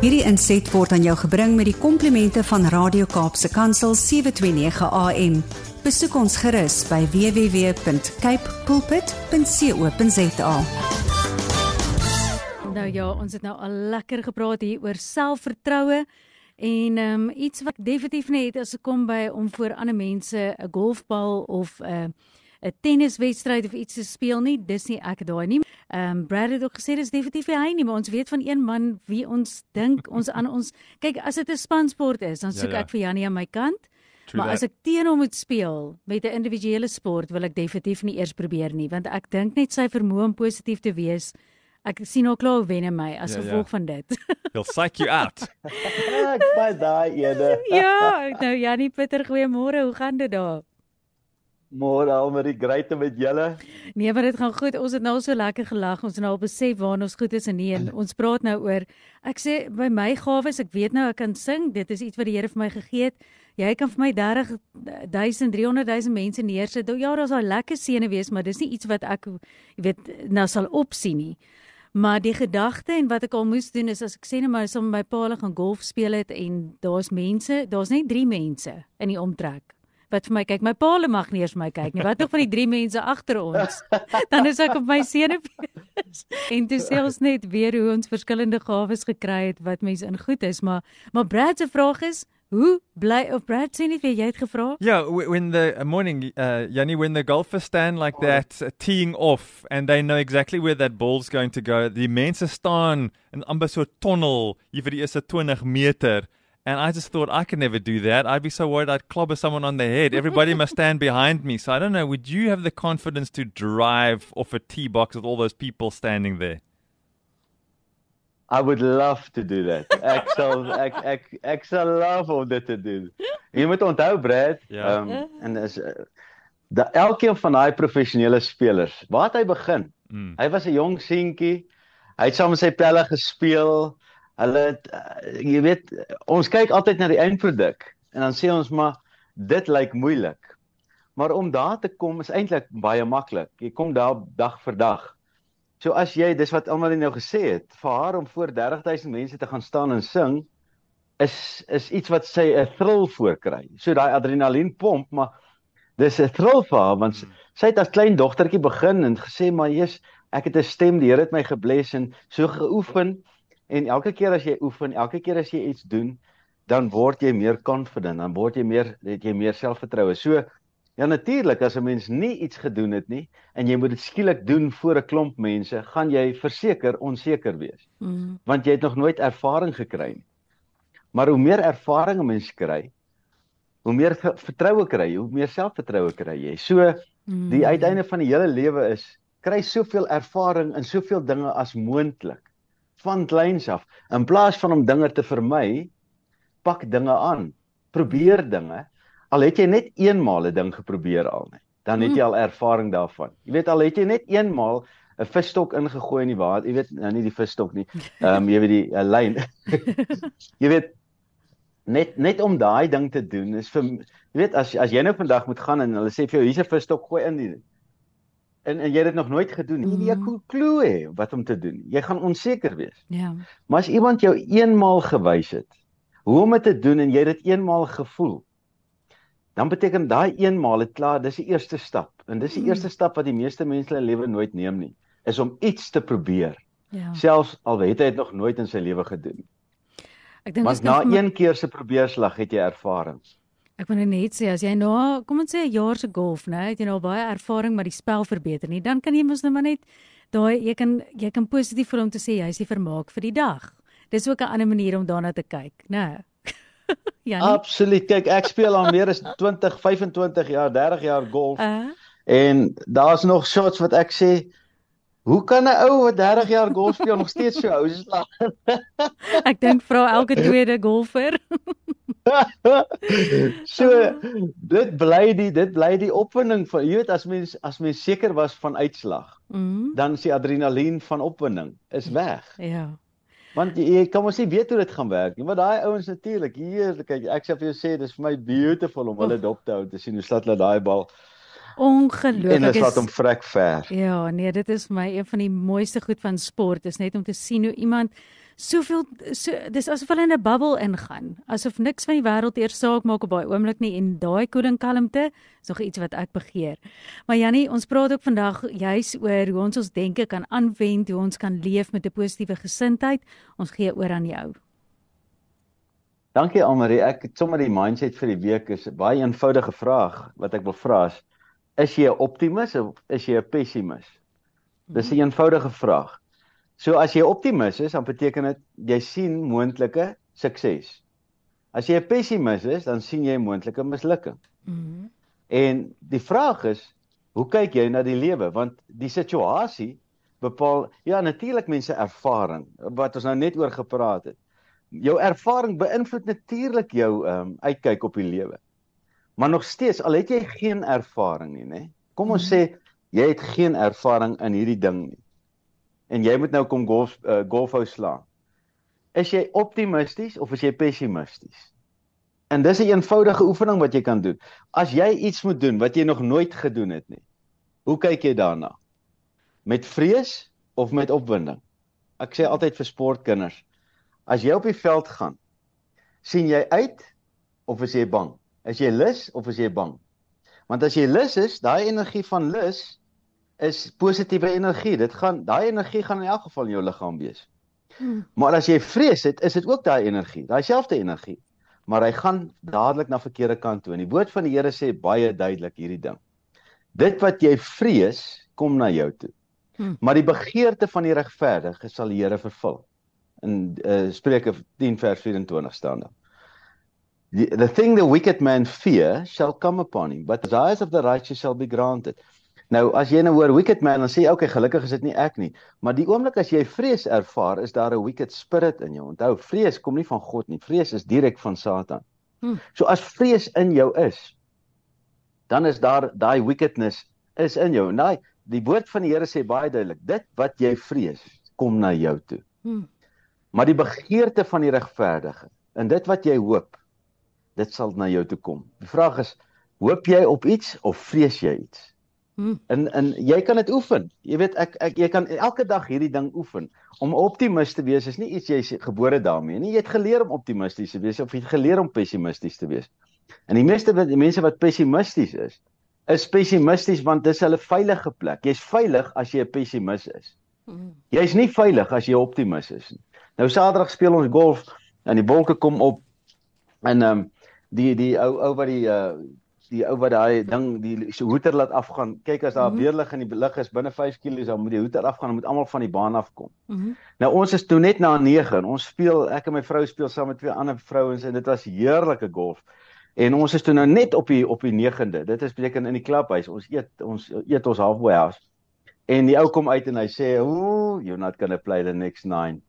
Hierdie inset word aan jou gebring met die komplimente van Radio Kaapse Kansel 729 AM. Besoek ons gerus by www.cape pulpit.co.za. Nou ja, ons het nou al lekker gepraat hier oor selfvertroue en ehm um, iets wat definitief net as ek kom by om voor ander mense 'n golfbal of 'n uh, 'n tenniswedstryd of iets te speel nie, dis nie ek daai nie. Ehm um, Brad het ook gesê dis definitief nie hy nie, maar ons weet van een man wie ons dink ons aan ons kyk as dit 'n spansport is, dan soek ja, ja. ek vir Janie aan my kant. True maar that. as ek teen hom moet speel met 'n individuele sport, wil ek definitief nie eers probeer nie, want ek dink net sy vermoë om positief te wees Ek sien ook klaar wen in my as ja, gevolg ja. van dit. He'll psych you out. ek by daai ene. ja, nou Janie Pieter, goeiemôre. Hoe gaan dit daar? Môre al met die greite met julle. Nee, maar dit gaan goed. Ons het nou so lekker gelag. Ons het nou besef waar ons goed is en nie. En ons praat nou oor ek sê by my gawes, ek weet nou ek kan sing. Dit is iets wat die Here vir my gegee het. Jy kan vir my 30 000 300 000 mense neersit. Ja, daar's al lekker sene wees, maar dis nie iets wat ek jy weet nou sal opsien nie. Maar die gedagte en wat ek al moes doen is as ek sê net maar som my pa gaan golf speel het en daar's mense, daar's net 3 mense in die omtrek wat vir my kyk. My paal mag nie eers my kyk nie. Wat nog van die drie mense agter ons? Dan is ek op my senuwees. En dis selfs net weer hoe ons verskillende gawes gekry het wat mense in goed is, maar maar Brad se vraag is Hoe bly of Brad sê net wie jy het gevra? Yeah, when the uh, morning uh Yanni when the golfers stand like that uh, teeing off and they know exactly where that ball's going to go. Die mense staan in amper so 'n tonnel hier vir die eerste 20 meter And I just thought I could never do that. I'd be so worried I'd clobber someone on the head. Everybody must stand behind me. So I don't know. Would you have the confidence to drive off a tee box with all those people standing there? I would love to do that. Ek sal ek ek ek sal love om dit te doen. Jy moet onthou Brad, ja. ehm um, en is uh, dat elkeen van daai professionele spelers, waar het hy begin? Mm. Hy was 'n jong seentjie. Hy het saam met sy pelle gespeel. Hulle het, uh, jy weet ons kyk altyd na die eindproduk en dan sê ons maar dit lyk moeilik. Maar om daar te kom is eintlik baie maklik. Jy kom daar dag vir dag. So as jy dis wat almal nou gesê het, vir haar om voor 30000 mense te gaan staan en sing is is iets wat sy 'n thrill voorkry. So daai adrenalien pomp, maar dis 'n thrill vir haar want sy het as klein dogtertjie begin en gesê maar jy's ek het 'n stem, die Here het my gebless en so geoefen En elke keer as jy oefen, elke keer as jy iets doen, dan word jy meer confident, dan word jy meer het jy meer selfvertroue. So ja natuurlik as 'n mens nie iets gedoen het nie en jy moet dit skielik doen voor 'n klomp mense, gaan jy verseker onseker wees. Mm. Want jy het nog nooit ervaring gekry nie. Maar hoe meer ervaring 'n mens kry, hoe meer vertroue kry jy, hoe meer selfvertroue kry jy. So die mm. uiteinde van die hele lewe is kry soveel ervaring in soveel dinge as moontlik van kleins af. In plaas van om dinge te vermy, pak dinge aan. Probeer dinge. Al het jy net eenmaal 'n ding geprobeer al net, dan het jy al ervaring daarvan. Jy weet al het jy net eenmaal 'n visstok ingegooi in die water, jy weet nou nie die visstok nie. Ehm um, jy weet die uh, lyn. jy weet net net om daai ding te doen is vir jy weet as as jy nou vandag moet gaan en hulle sê vir jou hier's 'n visstok gooi in die en en jy het dit nog nooit gedoen nie. Jy kan klou hê wat om te doen. Jy gaan onseker wees. Ja. Maar as iemand jou eenmaal gewys het hoe om dit te doen en jy het dit eenmaal gevoel, dan beteken daai eenmaal het klaar, dis die eerste stap. En dis die mm. eerste stap wat die meeste mense in hulle lewe nooit neem nie, is om iets te probeer. Ja. Selfs al het hy dit nog nooit in sy lewe gedoen. Ek dink dis na een keer se probeerslag het jy ervarings. Ek wil net sê as jy nou, kom ons sê 'n jaar se golf, né, het jy nou baie ervaring met die spel verbeter nie, dan kan jy mos nou maar net daai jy kan jy kan positief vir hom te sê jy's die vermaak vir die dag. Dis ook 'n ander manier om daarna te kyk, né? ja. Absoluut. Kyk, ek speel al meer as 20, 25 jaar, 30 jaar golf. Uh -huh. En daar's nog shots wat ek sê Hoe kan 'n ou wat 30 jaar golf speel nog steeds so ou is? ek dink vra elke tweede golfer. so dit bly die dit bly die opwinding van jy weet as mens as mens seker was van uitslag mm -hmm. dan is die adrenalien van opwinding is weg. Ja. Want jy, jy kan mos nie weet hoe dit gaan werk nie. Maar daai ouens natuurlik hier kyk ek sê vir jou sê dis vir my beautiful om hulle dop te hou te sien hoe slat hulle daai bal Ongelooflik. En dit laat hom vrek ver. Ja, nee, dit is my een van die mooiste goed van sport, is net om te sien hoe iemand soveel so dis asof hulle in 'n bubbel ingaan, asof niks van die wêreld eers saak maak op daai oomblik nie en daai koeling kalmte is nog iets wat ek begeer. Maar Jannie, ons praat ook vandag juis oor hoe ons ons denke kan aanwend, hoe ons kan leef met 'n positiewe gesindheid. Ons gee oor aan jou. Dankie Almarie. Ek het sommer die mindset vir die week is 'n baie eenvoudige vraag wat ek wil vra is: Is jy 'n optimis of is jy 'n pessimis? Dis 'n eenvoudige vraag. So as jy optimis is, dan beteken dit jy sien moontlike sukses. As jy 'n pessimis is, dan sien jy moontlike mislukking. Mm -hmm. En die vraag is, hoe kyk jy na die lewe? Want die situasie bepaal ja natuurlik mense ervaring wat ons nou net oor gepraat het. Jou ervaring beïnvloed natuurlik jou ehm um, uitkyk op die lewe. Maar nog steeds al het jy geen ervaring nie, nê? Kom ons mm -hmm. sê jy het geen ervaring in hierdie ding nie en jy moet nou kom golf uh, golfhou slaan. Is jy optimisties of is jy pessimisties? En dis 'n een eenvoudige oefening wat jy kan doen. As jy iets moet doen wat jy nog nooit gedoen het nie. Hoe kyk jy daarna? Met vrees of met opwinding? Ek sê altyd vir sportkinders, as jy op die veld gaan, sien jy uit of is jy bang? Is jy lus of is jy bang? Want as jy lus is, daai energie van lus is positiewe energie. Dit gaan daai energie gaan in elk geval in jou liggaam wees. Hmm. Maar as jy vrees het, is dit ook daai energie, daai selfde energie. Maar hy gaan dadelik na verkeerde kant toe. En die woord van die Here sê baie duidelik hierdie ding. Dit wat jy vrees, kom na jou toe. Hmm. Maar die begeerte van die regverdige sal die Here vervul. In uh, Spreuke 10 vers 24 staan daar. The, the thing the wicked man fear shall come upon him, but the desires of the righteous shall be granted. Nou as jy nou hoor wicked man dan sê jy okay gelukkig is dit nie ek nie. Maar die oomblik as jy vrees ervaar, is daar 'n wicked spirit in jou. Onthou, vrees kom nie van God nie. Vrees is direk van Satan. Hmm. So as vrees in jou is, dan is daar daai wickedness is in jou. Nou die woord van die Here sê baie duidelik, dit wat jy vrees, kom na jou toe. Hmm. Maar die begeerte van die regverdige en dit wat jy hoop, dit sal na jou toe kom. Die vraag is, hoop jy op iets of vrees jy iets? Hmm. En en jy kan dit oefen. Jy weet ek ek jy kan elke dag hierdie ding oefen. Om optimis te wees is nie iets jy is gebore daarmee nie. Jy het geleer om optimisties te wees of jy het geleer om pessimisties te wees. En die meeste wat die mense wat pessimisties is, is pessimisties want dis hulle veilige plek. Jy's veilig as jy 'n pessimis is. Hmm. Jy's nie veilig as jy 'n optimis is nie. Nou Saterdag speel ons golf en die wolke kom op en ehm um, die die ou ou wat die uh die ou wat daai ding die so hoeter laat afgaan. Kyk as daar mm -hmm. beerlig in die lig is binne 5 km, dan moet die hoeter afgaan en moet almal van die baan afkom. Mm -hmm. Nou ons is toe net na 9 en ons speel ek en my vrou speel saam met twee ander vrouens en dit was heerlike golf. En ons is toe nou net op die op die 9de. Dit is beteken in die klubhuis. Ons eet ons eet ons halfway house. En die ou kom uit en hy sê, "Ooh, you're not going to play the next 9."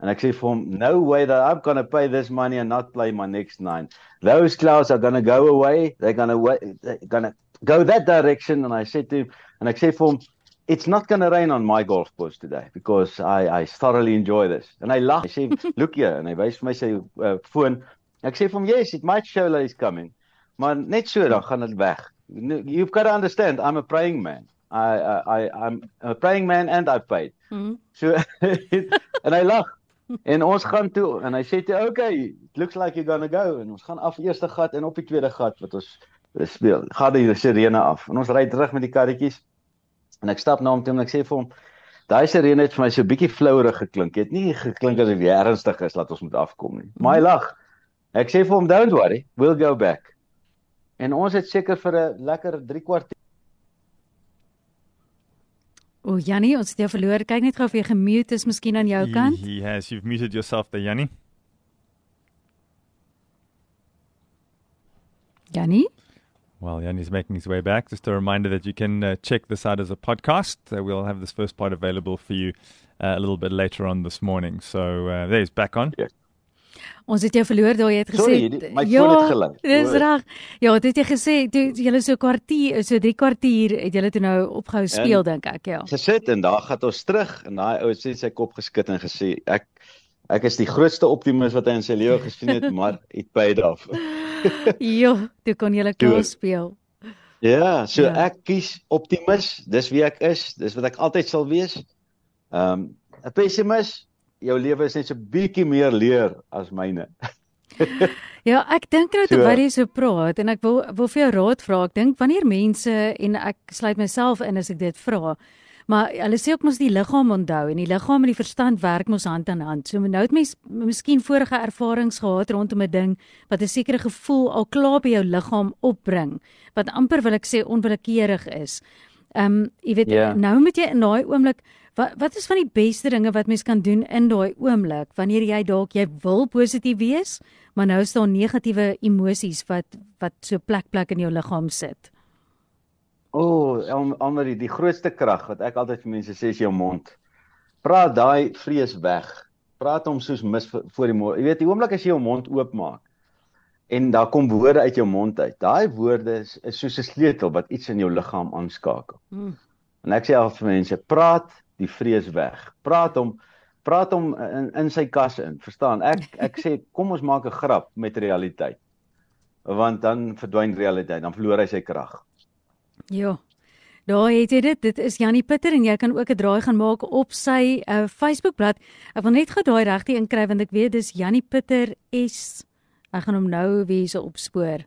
And I say for him, no way that I'm going to pay this money and not play my next nine. Those clouds are going to go away. They're going to they're going to go that direction. And I said to him, and I say for him, it's not going to rain on my golf course today because I, I thoroughly enjoy this. And I laugh. I say, look here. And I wys my say uh, phone. Ek sê vir hom, yes, it might show that he's coming. Maar net so dan gaan dit weg. You've got to understand, I'm a praying man. I I I'm a praying man and I paid. Mm. So en hy lag. En ons gaan toe en hy sê toe okay, it looks like you're going to go en ons gaan af eerste gat en op die tweede gat wat ons speel. Gaan die sirene af. En ons ry terug met die karretjies. En ek stap na hom toe en ek sê vir hom daai sirene het vir my so bietjie flouerig geklink. Dit het nie geklink asof jy ernstig is dat ons moet afkom nie. Maar hy lag. Ek sê vir hom don't worry, we'll go back. En ons het seker vir 'n lekker 3 kwart O, Jannie, ons het jou verloor. Kyk net gou of jy gemute is miskien aan jou kant. He has. You've muted yourself there, Jannie. Jannie? Well, Yanni's making his way back. Just a reminder that you can uh, check this out as a podcast. Uh, we'll have this first part available for you uh, a little bit later on this morning. So uh, there he's back on. Yes. Ons het jou verloor daai het gesê Sorry, my ja, foon het gelei. Dis reg. Ja, dit het jy gesê toe jy so kwartier, so 3 kwartier het jy toe nou opgehou speel dink ek, ja. Gesit en daar gaan ons terug en daai ou het sy kop geskit en gesê ek ek is die grootste optimis wat hy in sy lewe gesien het, maar it paid off. ja, toe kon jy lekker speel. Ja, so ja. ek kies optimis. Dis wie ek is. Dis wat ek altyd sal wees. Ehm um, 'n pessimis, jou lewe is net so bietjie meer leer as myne. Ja, ek dink nou terwyl jy so praat en ek wil wil vir jou raad vra. Ek dink wanneer mense en ek sluit myself in as ek dit vra. Maar hulle sê ook mos die liggaam onthou en die liggaam en die verstand werk mos hand aan hand. So nou het mens miskien vorige ervarings gehad rondom 'n ding wat 'n sekere gevoel al klaar by jou liggaam opbring wat amper wil ek sê onwillekeurig is. Ehm um, jy weet yeah. Ja. nou moet jy in daai oomblik wat wat is van die beste dinge wat mens kan doen in daai oomblik wanneer jy dalk jy wil positief wees, maar nou is daar negatiewe emosies wat wat so plek plek in jou liggaam sit. O, oh, Amari, die grootste krag wat ek altyd vir mense sê is jou mond. Praat daai vrees weg. Praat hom soos mis voor die môre. Jy weet, die oomblik as jy jou mond oopmaak en daar kom woorde uit jou mond uit. Daai woorde is, is soos 'n sleutel wat iets in jou liggaam aanskakel. Hmm. En ek sê al vir mense, praat die vrees weg. Praat hom praat hom in in sy kas in. Verstaan? Ek ek sê kom ons maak 'n grap met realiteit. Want dan verdwyn realiteit, dan verloor hy sy krag. Ja. Daar het jy dit. Dit is Jannie Pitter en jy kan ook 'n draai gaan maak op sy uh, Facebookblad. Ek wil net gou daai regte inkry want ek weet dis Jannie Pitter S. Ek gaan hom nou weer so opspoor.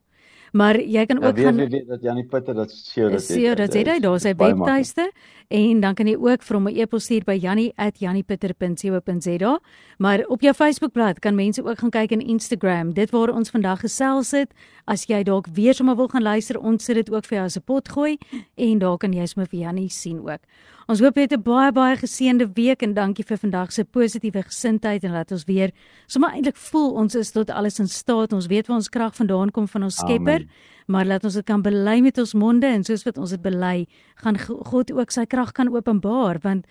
Maar jy kan ja, ook ja, weet, gaan weet, weet dat Janie Pitter dat sê dat sê dat sê hy daar sy webtuiste en dan kan jy ook vir hom 'n e-pos stuur by janie@janniepitter.co.za. Maar op jou Facebookblad kan mense ook gaan kyk en Instagram. Dit waar ons vandag gesels het. As jy dalk weer sommer wil gaan luister, ons sit dit ook vir jou as 'n pot gooi en daar kan jy sommer vir Janie sien ook. Ons hoop jy het 'n baie baie geseënde week en dankie vir vandag se positiewe gesindheid en laat ons weer sommer eintlik voel ons is tot alles in staat. Ons weet waar ons krag vandaan kom van ons Skepper, Amen. maar laat ons dit kan bely met ons monde en soos wat ons dit bely, gaan God ook sy krag kan openbaar want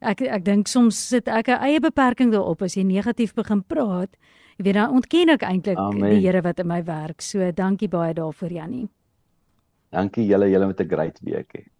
ek ek dink soms sit ek 'n eie beperking daarop as jy negatief begin praat. Jy weet dan ontken ek eintlik die Here wat in my werk. So dankie baie daarvoor Jannie. Dankie julle julle met 'n great week hê.